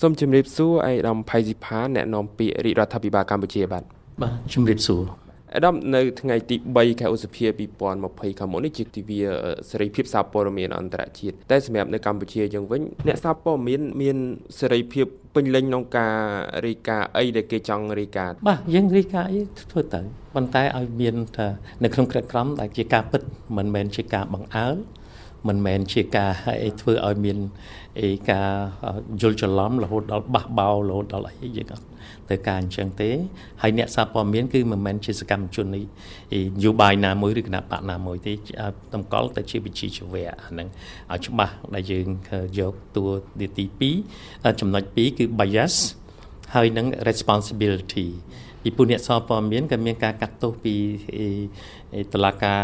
សូមជម្រាបសួរឯកឧត្តមផៃស៊ីផាអ្នកនាំពាក្យរាជរដ្ឋាភិបាលកម្ពុជាបាទបាទជម្រាបសួរអដាមនៅថ្ងៃទី3ខែឧសភា2020ខាងមុខនេះជាទិវាសេរីភាពសារព័ត៌មានអន្តរជាតិតែសម្រាប់នៅកម្ពុជាយើងវិញអ្នកសារព័ត៌មានមានសេរីភាពពេញលេញក្នុងការរាយការណ៍អីដែលគេចង់រាយការណ៍បាទយើងរាយការណ៍អីធ្វើទៅប៉ុន្តែឲ្យមានថានៅក្នុងក្រឹតក្រមដែលជាការពិតមិនមែនជាការបង្អើល មិនមែនជាការធ្វើឲ្យមានអីការយល់ច្រឡំរហូតដល់បះបោរហូតដល់អីយើងអត់ទៅការអញ្ចឹងទេហើយអ្នកសារព័ត៌មានគឺមិនមែនជាសកម្មជននេះនយោបាយណាមួយឬគណៈបកណាមួយទេតម្កល់តែជាវិជាជីវៈអាហ្នឹងឲ្យច្បាស់ដែលយើងយកតួទី2ចំណុច2គឺ bias ហើយនឹង responsibility ពីពួកអ្នកសព័ត៌មានក៏មានការកាត់ទោសពីតឡាការ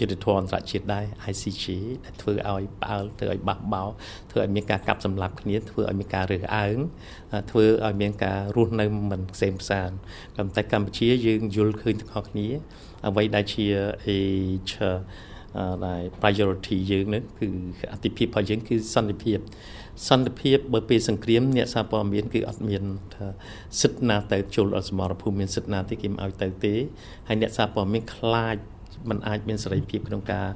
យុទ្ធធម៌អន្តរជាតិដែរ ICJ ដែលធ្វើឲ្យផ្អើលធ្វើឲ្យបះបោធ្វើឲ្យមានការកាប់សម្លាប់គ្នាធ្វើឲ្យមានការរើសអើងធ្វើឲ្យមានការរស់នៅមិនផ្សេងផ្សានប៉ុន្តែកម្ពុជាយើងយល់ឃើញទាំងអស់គ្នា អ្វីដែលជាអីដែល priority យើងនឹងគឺអតិភិបរបស់យើងគឺសន្តិភាព សន្តិភាពបើពេលសង្គ្រាមអ្នកសារព័ត៌មានគឺអត់មានថាសិទ្ធិណាទៅចូលអសមរភូមិមានសិទ្ធិណាទេគេមិនឲ្យទៅទេហើយអ្នកសារព័ត៌មានខ្លាច มันអាចមានសេរីភាពក្នុងការ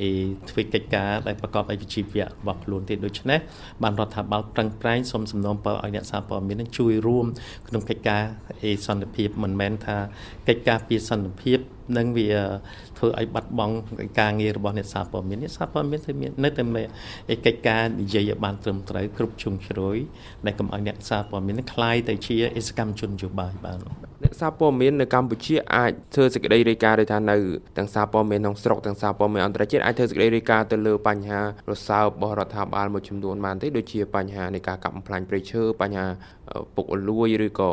អេធ្វើកិច្ចការដែលប្រកបដោយវិជ្ជាជីវៈរបស់ខ្លួនទេដូច្នេះបានរដ្ឋាភិបាលប្រឹងប្រែងសូមសំណូមពរឲ្យអ្នកសារព័ត៌មាននឹងជួយរួមក្នុងកិច្ចការអេសន្តិភាពមិនមែនថាកិច្ចការពីសន្តិភាពនឹងវាធ្វើឲ្យបាត់បង់ការងាររបស់អ្នកសារព័ត៌មានអ្នកសារព័ត៌មានទៅមាននៅតែឯកិច្ចការនិយាយឲ្យបានត្រឹមត្រូវគ្រប់ជ្រុងជ្រោយដែលកុំឲ្យអ្នកសារព័ត៌មានคล้ายទៅជាអិសកម្មជននយោបាយបាន អ្នកសារព័ត៌មាននៅកម្ពុជាអាចធ្វើសេចក្តីរាយការណ៍ដោយថានៅទាំងសារព័ត៌មានក្នុងស្រុកទាំងសារព័ត៌មានអន្តរជាតិអាចធ្វើសេចក្តីរាយការណ៍ទៅលើបញ្ហារសើបរបស់រដ្ឋាភិបាលមួយចំនួនបានទេដូចជាបញ្ហានៃការកាប់បំផ្លាញព្រៃឈើបញ្ហាពុករលួយឬក៏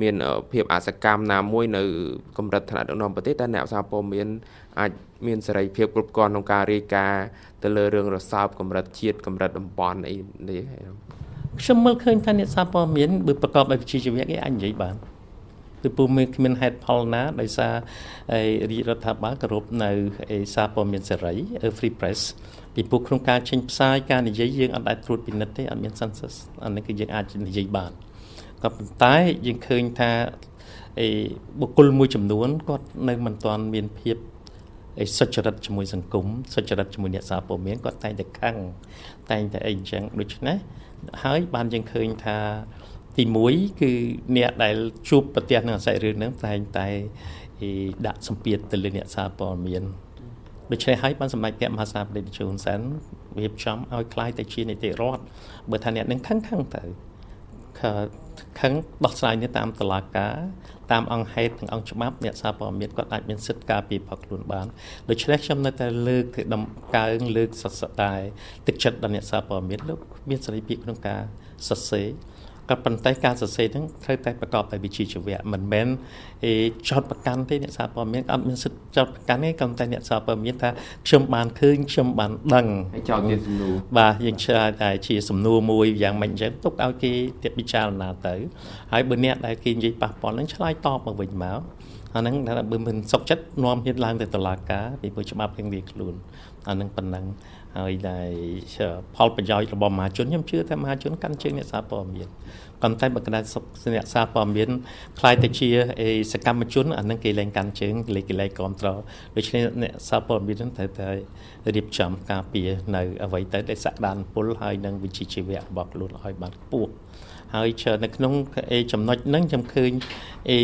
មានភាពអសកម្មណាមួយនៅកម្រិតថ្នាក់ដឹកនាំប្រទេសតែអ្នកសារព័ត៌មានអាចមានសេរីភាពគ្រប់គ្រាន់ក្នុងការរាយការណ៍ទៅលើរឿងរសើបកម្រិតជាតិកម្រិតតំបន់អីនេះខ្ញុំមើលឃើញថាអ្នកសារព័ត៌មានបើប្រកបដោយវិជ្ជាជីវៈគេអាចនិយាយបាន ពីពុំមានគ្មានហេតុផលណាដោយសាររាជរដ្ឋាភិបាលគោរពនៅសារព័ត៌មានសេរី Free Press ពីពួកក្នុងការចេញផ្សាយការនិយាយយើងអត់អាចត្រួតពិនិត្យទេអត់មាន census អានេះគឺយើងអាចនិយាយបានក៏ប៉ុន្តែយើងឃើញថាអីបុគ្គលមួយចំនួនគាត់នៅមិនទាន់មានភាពអីសុចរិតជាមួយសង្គមសុចរិតជាមួយអ្នកសារព័ត៌មានគាត់តែងតែខឹងតែងតែអីអញ្ចឹងដូច្នេះហើយបានយើងឃើញថា ទី1គឺអ្នកដែលជួបប្រទះនឹងអាស័យរឿងហ្នឹងតែងតែដាក់សម្ពាធទៅលើអ្នកសារព័ត៌មានដូច្នេះហើយបានសម្ដេចព្រះមហាក្សត្រព្រះជូនសែនរៀបចំឲ្យคล้ายទៅជានីតិរដ្ឋបើថាអ្នកនឹងខឹងខឹងទៅខឹងដោះស្រាយនេះតាមតឡាការតាមអង្គហេតុនិងអង្គច្បាប់អ្នកសារព័ត៌មានគាត់អាចមានសិទ្ធិការពារផលខ្លួនបានដូច្នេះខ្ញុំនៅតែលើកទៅដំកើងលើកសរសើរតែទឹកចិត្តដល់អ្នកសារព័ត៌មានលោកមានសេរីភាពក្នុងការសរសេរ ក៏ប៉ុន្តែការសរសេរហ្នឹងត្រូវតែប្រកបដោយវិជ្ជាជីវៈមិនមែនអេចោតប្រកាន់ទេអ្នកសារព័ត៌មានអត់មានសិទ្ធិចោតប្រកាន់ទេក៏តែអ្នកសារព័ត៌មានថាខ្ញុំបានឃើញខ្ញុំបានដឹងហើយចោតជាសំណួរបាទយើងឆ្លើយតែជាសំណួរមួយយ៉ាងម៉េចអញ្ចឹងទុកឲ្យគេទៀតពិចារណាទៅហើយបើអ្នកដែលគេនិយាយប៉ះពាល់ហ្នឹងឆ្លើយតបមកវិញមកអាហ្នឹងថាបើមិនសុខចិត្តនាំហ៊ានឡើងទៅតុលាការពីព្រោះច្បាប់រៀងរៀងខ្លួនអាហ្នឹងប៉ុណ្ណឹង ហើយដែលផលប្រយោជន៍របស់មហាជនខ្ញុំជឿថាមហាជនកាន់ជើងអ្នកសារព័ត៌មានប៉ុន្តែបើកណ្ដាលអ្នកសារព័ត៌មានខ្លាយទៅជាអេសកម្មជនអានឹងគេលែងកាន់ជើងគេលែងគេលែងគ្រប់ត្រដូច្នេះអ្នកសារព័ត៌មាននឹងត្រូវតែរៀបចំការពារនៅអ្វីទៅដែលសក្តានុពលហើយនឹងវិជ្ជាជីវៈរបស់ខ្លួនឲ្យបានខ្ពស់ ហើយនៅក្នុងអេចំណុចហ្នឹងខ្ញុំឃើញអេ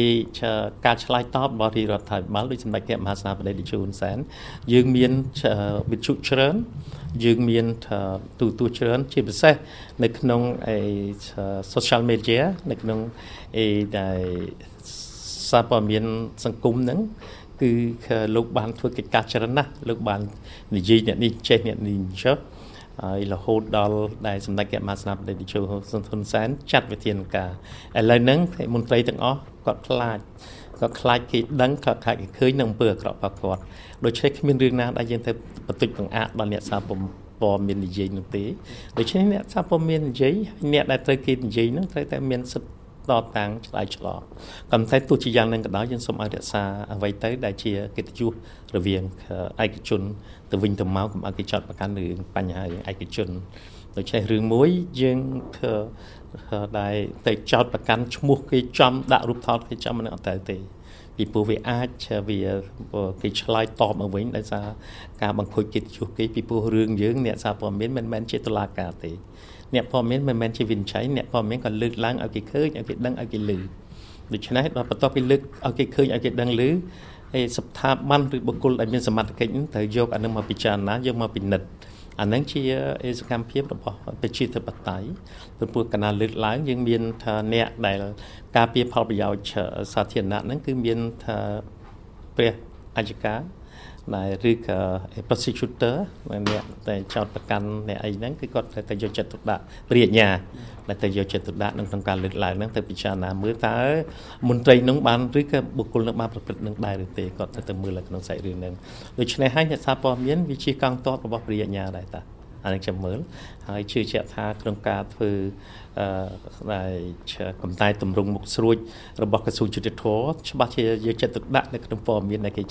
ការឆ្លើយតបរបស់រដ្ឋាភិបាលដោយសម្ដេចព្រះមហាក្សត្របដិជូនសែនយើងមានវិទ្យុច្រើនយើងមានទូទួលច្រើនជាពិសេសនៅក្នុងអី social media នៅក្នុងអីដែលសារព័ត៌មានសង្គមហ្នឹងគឺលោកបានធ្វើកិច្ចការច្រើនណាស់លោកបាននិយាយអ្នកនេះចេះអ្នកនេះចុះ ហើយរហូតដល់ដែលសម្ដេចកមាស្នាបតីជោសុនធុនសែនចាត់វិធានការឥឡូវហ្នឹងមន្ត្រីទាំងអស់គាត់ខ្លាចគាត់ខ្លាចគេដឹងគាត់ខ្លាចគេឃើញនឹងអំពើអាក្រក់របស់គាត់ដូច្នេះគ្មានរឿងណាដែលយើងទៅបន្តិចបង្អាក់ដល់អ្នកសារពព័ត៌មាននិយាយនោះទេដូច្នេះអ្នកសារព័ត៌មាននិយាយអ្នកដែលត្រូវគេនិយាយនោះត្រូវតែមានសិទ្ធិ តតាំងឆ្លើយឆ្លងក៏តែទោះជាយ៉ាងនឹងក៏ដោយយើងសូមឲ្យរក្សាអ្វីទៅដែលជាកិត្តិយសរវាងឯកជនទៅវិញទៅមកកុំឲ្យគេចាត់ប្រកាន់រឿងបញ្ហារឿងឯកជនដូច្នេះរឿងមួយយើងធ្វើដែលទៅចោតប្រកាន់ឈ្មោះគេចំដាក់រូបថតគេចំមិនអត់ទៅទេពីព្រោះវាអាចវាគេឆ្លើយតបមកវិញដោយសារការបង្ខូចកិត្តិយសគេពីព្រោះរឿងយើងអ្នកសារព័ត៌មានមិនមែនជាតុលាការទេ អ្នកព័ត៌មានមិនមែនជាវិនិច្ឆ័យអ្នកព័ត៌មានក៏លើកឡើងឲ្យគេឃើញឲ្យគេដឹងឲ្យគេឮដូច្នេះដល់បន្ទាប់ពីលើកឲ្យគេឃើញឲ្យគេដឹងឮហើយស្ថាប័នឬបុគ្គលដែលមានសមត្ថកិច្ចត្រូវយកអានឹងមកពិចារណាយកមកពិនិត្យអានឹងជាសកម្មភាពរបស់ប្រជាធិបតេយ្យព្រោះកណាលើកឡើងយើងមានថាអ្នកដែលការពារផលប្រយោជន៍សាធារណៈហ្នឹងគឺមានថាព្រះអัยការ ដែលឬក៏ prosecutor អ្នកតែចោតប្រកាន់អ្នកអីហ្នឹងគឺគាត់ត្រូវតែយកចិត្តទុកដាក់ព្រាញ្ញាដែលទៅយកចិត្តទុកដាក់នឹងក្នុងការលើកឡើងហ្នឹងទៅពិចារណាមើលតើមន្ត្រីនឹងបានឬក៏បុគ្គលនឹងបានប្រព្រឹត្តនឹងដែរឬទេគាត់ទៅទៅមើលក្នុងសាច់រឿងហ្នឹងដូច្នេះហើយអ្នកសារព័ត៌មានវាជាកងទ័ពរបស់ព្រាញ្ញាដែរតា អានេះខ្ញុំមើលហើយជឿជាក់ថាក្នុងការធ្វើអឺដែលកំតែតម្រង់មុខស្រួចរបស់ក្រសួងយុតិធធច្បាស់ជាយកចិត្តទុកដាក់នៅក្នុងព័ត៌មានដែលគេ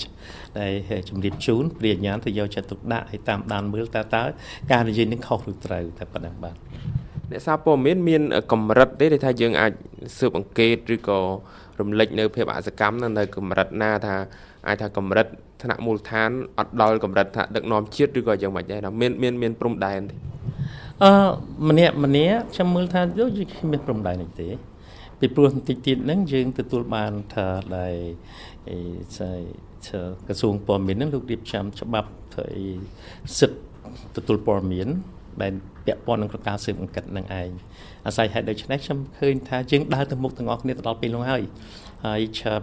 ដែលជំរាបជូនព្រាញ្ញាទៅយកចិត្តទុកដាក់ឲ្យតាមដានមើលតើតើការនិយាយនឹងខុសឬត្រូវតែប៉ុណ្ណឹងបាទអ្នកសារព័ត៌មានមានកម្រិតទេដែលថាយើងអាចស៊ើបអង្កេតឬក៏រំលេចនៅភាពអសកម្មនៅកម្រិតណាថាអាចថាកម្រិត ថ្នាក់មូលដ្ឋានអត់ដល់កម្រិតថាដឹកនាំជាតិឬក៏យ៉ាងម៉េចដែរមានមានមានព្រំដែនទេអឺម្នាក់ម្នាក់ខ្ញុំមើលថាដូចជាមានព្រំដែននេះទេពីព្រោះបន្តិចទៀតហ្នឹងយើងទទួលបានថាដែលអីស្អីក្រសួងព័ត៌មានហ្នឹងលោករៀបចំច្បាប់ធ្វើអីសិទ្ធទទួលព័ត៌មាន ដែលពាក់ព័ន្ធនឹងការស៊ើបអង្កេតនឹងឯងអាស្រ័យហេតុដូច្នេះខ្ញុំឃើញថាយើងដើរទៅមុខទាំងអស់គ្នាទៅដល់ពេលនោះហើយហើយ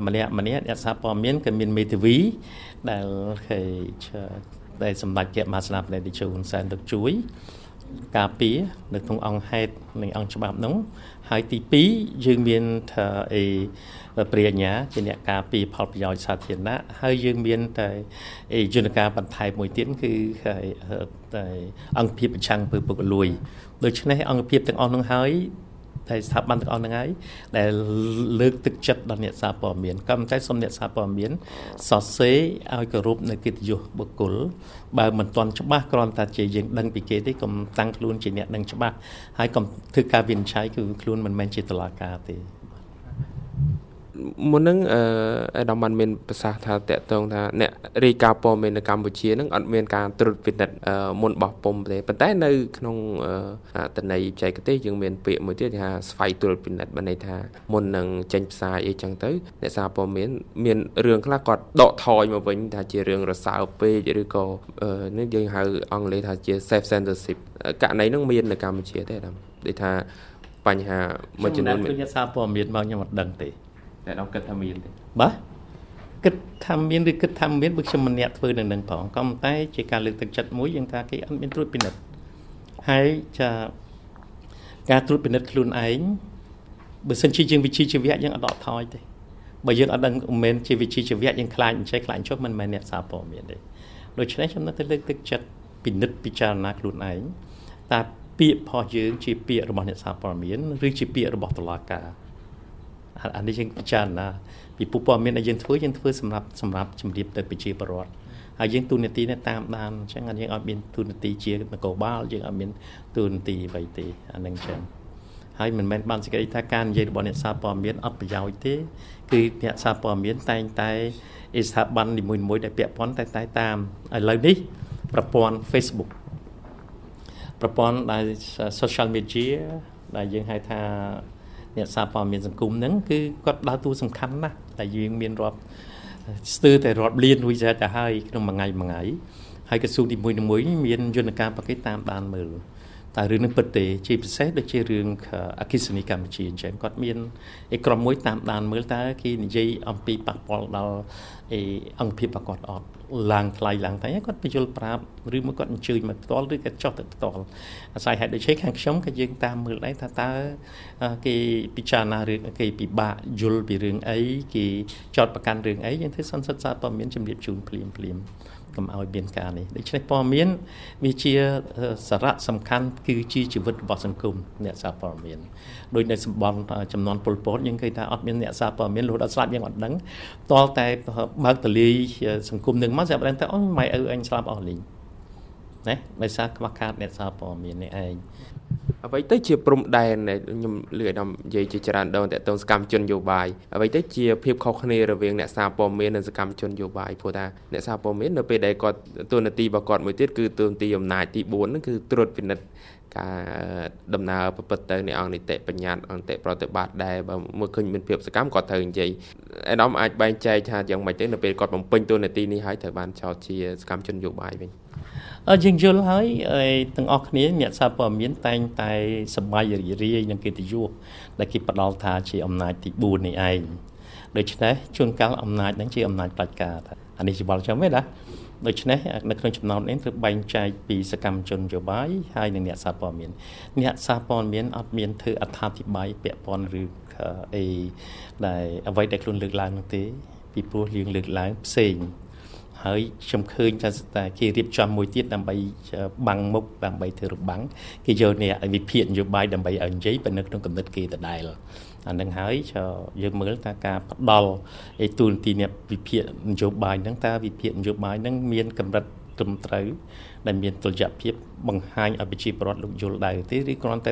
ម្នាក់ម្នាក់អ្នកសារព័ត៌មានក៏មានមេធាវីដែលគេដែលសម្ដេចជាមហាស្នាបតីជូនសែនទឹកជួយ ការពារនៅក្នុងអង្គហេតុនៃអង្គច្បាប់នោះហើយទី2យើងមានថាអីព្រាញ្ញាជាអ្នកការពារផលប្រយោជន៍សាធារណៈហើយយើងមានតែយន្តការបន្ថែមមួយទៀតគឺតែអង្គភាពប្រឆាំងពើពុករលួយដូច្នេះអង្គភាពទាំងអស់នោះហើយ តែស្ថាប័នទាំងអស់ហ្នឹងហើយដែលលើកទឹកចិត្តដល់អ្នកសារព័ត៌មានក៏តែសូមអ្នកសារព័ត៌មានសរសេរឲ្យគោរពនៅកិត្តិយសបុគ្គលបើមិនទាន់ច្បាស់គ្រាន់តែជាយើងដឹងពីគេទេកុំតាំងខ្លួនជាអ្នកដឹងច្បាស់ហើយកុំធ្វើការវិនិច្ឆ័យគឺខ្លួនមិនមែនជាតុលាការទេ មុននឹងអឺអាដាមបានមានប្រសាសន៍ថាតកតងថាអ្នករាយការណ៍ព័ត៌មាននៅកម្ពុជានឹងអត់មានការត្រួតពិនិត្យមុនបោះពុំទេប៉ុន្តែនៅក្នុងតន័យបច្ចេកទេសយើងមានពាក្យមួយទៀតថាស្វ័យត្រួតពិនិត្យបានន័យថាមុននឹងចេញផ្សាយអីចឹងទៅអ្នកសារព័ត៌មានមានរឿងខ្លះគាត់ដកថយមកវិញថាជារឿងរសើបពេកឬក៏នេះយើងហៅអង់គ្លេសថាជា self censorship ករណីនឹងមាននៅកម្ពុជាទេអាដាមដូចថាបញ្ហាមួយចំនួនខ្ញុំសារព័ត៌មានមកខ្ញុំអត់ដឹងទេ តែដល់គិតថាមានទេបាទគិតថាមានឬគិតថាមានបើខ្ញុំមិនអ្នកធ្វើនៅនឹងផងក៏ប៉ុន្តែជាការលើកទឹកចិត្តមួយយើងថាគេអត់មានត្រួតពិនិត្យហើយចាការត្រួតពិនិត្យខ្លួនឯងបើសិនជាយើងវិជាជីវៈយើងអត់ដកថយទេបើយើងអត់ដឹងមិនមែនជាវិជាជីវៈយើងខ្លាចអញ្ចេះខ្លាចចុះមិនមែនអ្នកសារព័ត៌មានទេដូច្នេះខ្ញុំនៅតែលើកទឹកចិត្តពិនិត្យពិចារណាខ្លួនឯងតើពាក្យរបស់យើងជាពាក្យរបស់អ្នកសារព័ត៌មានឬជាពាក្យរបស់តុលាការ អានេះយើងពិចារណាពីពុព័ត៌មានដែលយើងធ្វើយើងធ្វើសម្រាប់សម្រាប់ជំរាបទៅប្រជាពលរដ្ឋហើយយើងទូនាទីនេះតាមដានអញ្ចឹងយើងអត់មានទូនាទីជានគរបាលយើងអត់មានទូនាទីអ្វីទេអានឹងអញ្ចឹងហើយមិនមែនបានសេចក្តីថាការនិយាយរបស់អ្នកសារព័ត៌មានអត់ប្រយោជន៍ទេគឺអ្នកសារព័ត៌មានតែងតែអេស្ថាប័ននីមួយៗដែលពាក់ព័ន្ធតែតែតាមឥឡូវនេះប្រព័ន្ធ Facebook ប្រព័ន្ធដែល social media ដែលយើងហៅថា អ្នកសារព័ត៌មានសង្គមហ្នឹងគឺគាត់ដើរតួសំខាន់ណាស់តែយើងមានរាប់ស្ទើរតែរាប់លានរួចទៅហើយក្នុងមួយថ្ងៃមួយថ្ងៃហើយក្រសួងទី1មួយមានយន្តការបកេតាមដានមើល តើរឿងនឹងពិតទេជាពិសេសដូចជារឿងអគិសនីកម្ពុជាអញ្ចឹងគាត់មានឯក្រុមមួយតាមដានមើលតើគេនិយាយអំពីប៉ះពាល់ដល់ឯអង្គភាពរបស់គាត់អត់ឡើងថ្លៃឡើងតែគាត់បញ្យល់ប្រាប់ឬមកគាត់អញ្ជើញមកផ្ទាល់ឬក៏ចុះទៅផ្ទាល់អាស្រ័យហេតុដូច្នេះខាងខ្ញុំក៏យើងតាមមើលដែរថាតើគេពិចារណារឿងគេពិបាកយល់ពីរឿងអីគេចោតប្រកាន់រឿងអីយើងធ្វើសន្និសីទសារព័ត៌មានជំរាបជូនភ្លាមភ្លាម កុំឲ្យមានការនេះដូច្នេះព័ត៌មានវាជាសារៈសំខាន់គឺជាជីវិតរបស់សង្គមអ្នកសារព័ត៌មានដោយនៅសម្បត្តិចំនួនពលពតយើងឃើញថាអត់មានអ្នកសារព័ត៌មានរហូតដល់ស្លាប់យើងអត់ដឹងតលតែបើកតលីសង្គមនឹងមកស្រាប់ដឹងថាអូម៉ែឪអញស្លាប់អស់លីងណាដោយសារខ្វះខាតអ្នកសារព័ត៌មាននេះឯង អ្វីទៅជាព្រំដែនខ្ញុំលឺអាដាមនិយាយជាច្រើនដងតើតងសកម្មជនយោបាយអ្វីទៅជាភាពខុសគ្នារវាងអ្នកសារព័ត៌មាននិងសកម្មជនយោបាយព្រោះថាអ្នកសារព័ត៌មាននៅពេលដែលគាត់ទូនាទីរបស់គាត់មួយទៀតគឺទូនាទីអំណាចទី4ហ្នឹងគឺត្រួតពិនិត្យការដំណើរប្រព្រឹត្តទៅនៃអង្គនីតិបញ្ញត្តិអង្គតិប្រតិបត្តិដែលបើមើលឃើញមានភាពសកម្មគាត់ត្រូវនិយាយអាដាមអាចបែងចែកថាយ៉ាងម៉េចទៅនៅពេលគាត់បំពេញតួនាទីនេះហើយត្រូវបានចោទជាសកម្មជនយោបាយវិញ យើងយល់ហើយទាំងអស់គ្នាអ្នកសារព័ត៌មានតែងតែសប្បាយរីករាយនឹងកិត្តិយសដែលគេផ្ដល់ថាជាអំណាចទី4នេះឯងដូច្នេះជួនកាលអំណាចនឹងជាអំណាចផ្ដាច់ការអានេះជាបលចាំទេណាដូច្នេះនៅក្នុងចំណោមនេះត្រូវបែងចែកពីសកម្មជនយោបាយហើយនិងអ្នកសារព័ត៌មានអ្នកសារព័ត៌មានអត់មានធ្វើអត្ថាធិប្បាយពាក់ព័ន្ធឬអីដែលអ្វីដែលខ្លួនលើកឡើងនោះទេពីព្រោះយើងលើកឡើងផ្សេង ហើយខ្ញុំឃើញថាតែគេរៀបចំមួយទៀតដើម្បីបាំងមុខដើម្បីធ្វើរបាំងគេយកនេះវិភាគនយោបាយដើម្បីឲ្យនិយាយប៉ុន្តែក្នុងកំណត់គេដដែលអានឹងហើយយើងមើលថាការផ្ដល់ឯទូនទីអ្នកវិភាគនយោបាយហ្នឹងតើវិភាគនយោបាយហ្នឹងមានកម្រិតត្រឹមត្រូវដែលមានតុល្យភាពបង្ហាញឲ្យប្រជាពលរដ្ឋលោកយល់ដែរទេឬគ្រាន់តែ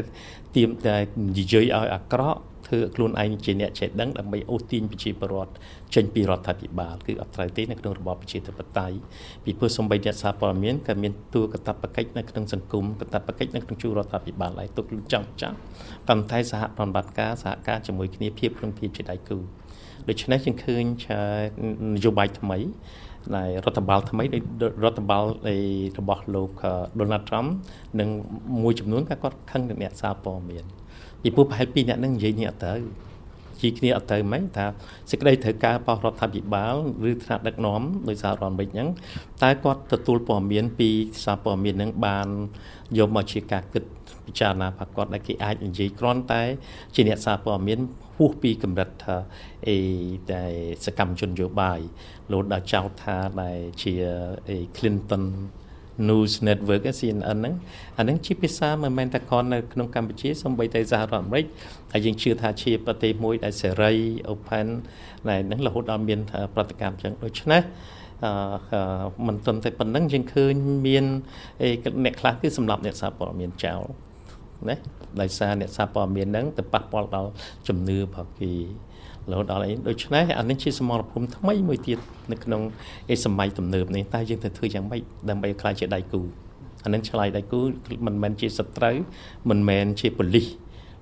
ទៀមតែនិយាយឲ្យអាក្រក់ ធ្វើខ្លួនឯងជាអ្នកចេះដឹងដើម្បីអូសទាញប្រជាពលរដ្ឋចេញពីរដ្ឋាភិបាលគឺអត់ត្រូវទេនៅក្នុងរបបប្រជាធិបតេយ្យពីព្រោះសំបីអ្នកសារព័ត៌មានក៏មានតួកតបកិច្ចនៅក្នុងសង្គមកតបកិច្ចនៅក្នុងជួររដ្ឋាភិបាលហើយទុកចាំចាំប៉ុន្តែសហប្រតិបត្តិការសហការជាមួយគ្នាភាពក្នុងភាពជាដៃគូដូច្នេះយើងឃើញនយោបាយថ្មីដែលរដ្ឋបាលថ្មីរដ្ឋបាលរបស់លោក Donald Trump និងមួយចំនួនក៏គាត់ខឹងនឹងអ្នកសារព័ត៌មាន ពីព្រោះប្រហែល2អ្នកនឹងនិយាយនេះអត់ទៅជាគ្នាអត់ទៅហ្មងថាសេចក្តីត្រូវការរបស់រដ្ឋាភិបាលឬថ្នាក់ដឹកនាំដោយសាររដ្ឋអាមេរិកហ្នឹងតែគាត់ទទួលព័ត៌មានពីសារព័ត៌មានហ្នឹងបានយកមកជាការគិតពិចារណារបស់គាត់ដែលគេអាចនិយាយគ្រាន់តែជាអ្នកសារព័ត៌មានហួសពីកម្រិតថាអីតែសកម្មជនយោបាយលោកដល់ចោទថាដែលជាអី Clinton News Network CNN ហ្នឹងអាហ្នឹងជាភាសាមិនមែនតែគ្រាន់នៅក្នុងកម្ពុជាសូម្បីតែសហរដ្ឋអាមេរិកហើយយើងជឿថាជាប្រទេសមួយដែលសេរី open ដែលហ្នឹងរហូតដល់មានប្រតិកម្មចឹងដូច្នេះអឺមិនត្រឹមតែប៉ុណ្្នឹងយើងឃើញមានអ្នកខ្លះគឺសម្រាប់អ្នកសារព័ត៌មានចោល ណាដោយសារអ្នកសារព័ត៌មានហ្នឹងទៅប៉ះពាល់ដល់ជំនឿរបស់គេរហូតដល់អីដូច្នេះអានេះជាសមរភូមិថ្មីមួយទៀតនៅក្នុងឯសម័យទំនើបនេះតែយើងទៅធ្វើយ៉ាងម៉េចដើម្បីខ្លាចជាដៃគូអានឹងឆ្លៃដៃគូមិនមែនជាសត្រូវមិនមែនជាប៉ូលីស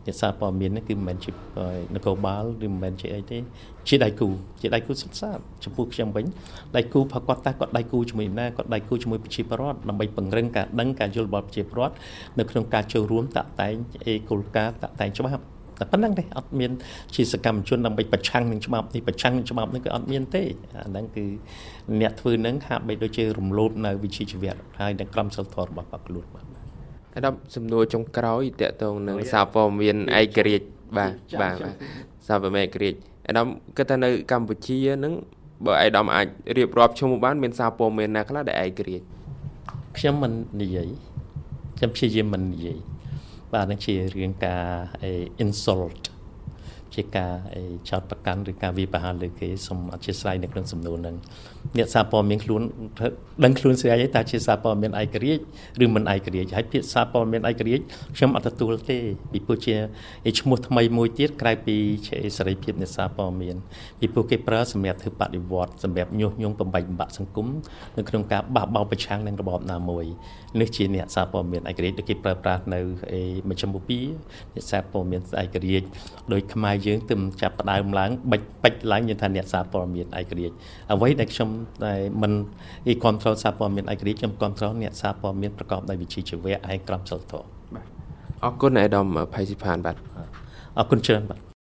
អ្នកសារព័ត៌មាននេះគឺមិនមែនជានគរបាលឬមិនមែនជាអីទេជាដៃគូជាដៃគូសុទ្ធសាធចំពោះខ្ញុំវិញដៃគូប្រកបតែគាត់ដៃគូជាមួយណាគាត់ដៃគូជាមួយប្រជាពលរដ្ឋដើម្បីពង្រឹងការដឹងការយល់របស់ប្រជាពលរដ្ឋនៅក្នុងការចូលរួមតាក់តែងអេគោលការណ៍តាក់តែងច្បាប់តែប៉ុណ្្នឹងទេអត់មានជាសកម្មជនដើម្បីប្រឆាំងនឹងច្បាប់នេះប្រឆាំងនឹងច្បាប់នេះគឺអត់មានទេអាហ្នឹងគឺអ្នកធ្វើនឹងហាក់បីដូចជារំលោភនៅវិជាជីវៈហើយនឹងក្រមសិលធម៌របស់បកខ្លួនបាទ អាដាមសំណួរចុងក្រោយតកតងនឹងសារព័ត៌មានឯករាជ្យបាទបាទសារព័ត៌មានឯករាជ្យអាដាមគិតថានៅកម្ពុជានឹងបើអាដាមអាចរៀបរាប់ឈ្មោះបានមានសារព័ត៌មានណាខ្លះដែលឯករាជ្យខ្ញុំមិននិយាយខ្ញុំព្យាយាមមិននិយាយបាទនឹងជារឿងការ insult ជាការចោតប្រកាន់ឬការវាប្រហារលើគេសូមអធិស្ឋាននៅក្នុងសំណួរហ្នឹងអ្នកសារព័ត៌មានខ្លួនដឹងខ្លួនស្រីហើយតើជាសារព័ត៌មានឯករាជ្យឬមិនឯករាជ្យហើយពាក្យសារព័ត៌មានឯករាជ្យខ្ញុំអត់ទទួលទេពីព្រោះជាឈ្មោះថ្មីមួយទៀតក្រៅពីសេរីភាពអ្នកសារព័ត៌មានពីព្រោះគេប្រើសម្រាប់ធ្វើបដិវត្តសម្រាប់ញុះញង់បំបែកបំបាក់សង្គមនៅក្នុងការបះបោរប្រឆាំងនឹងរបបណាមួយនេះជាអ្នកសារព័ត៌មានឯករាជ្យដែលគេប្រើប្រាស់នៅមជ្ឈមបូព៌ាអ្នកសារព័ត៌មានឯករាជ្យដោយខ្មែរយើងទើបចាប់ផ្ដើមឡើងបិចបិចឡើងយើងថាអ្នកសារព័ត៌មានឯករាជ្យអ្វីដែលខ្ញុំតែមិនអីគ្រប់គ្រងសារព័ត៌មានឯករាជ្យខ្ញុំគ្រប់គ្រងអ្នកសារព័ត៌មានប្រកបដោយវិជ្ជាជីវៈឯក្រមសិលធម៌បាទអរគុណអាដាមផៃស៊ីផានបាទអរគុណច្រើនបាទ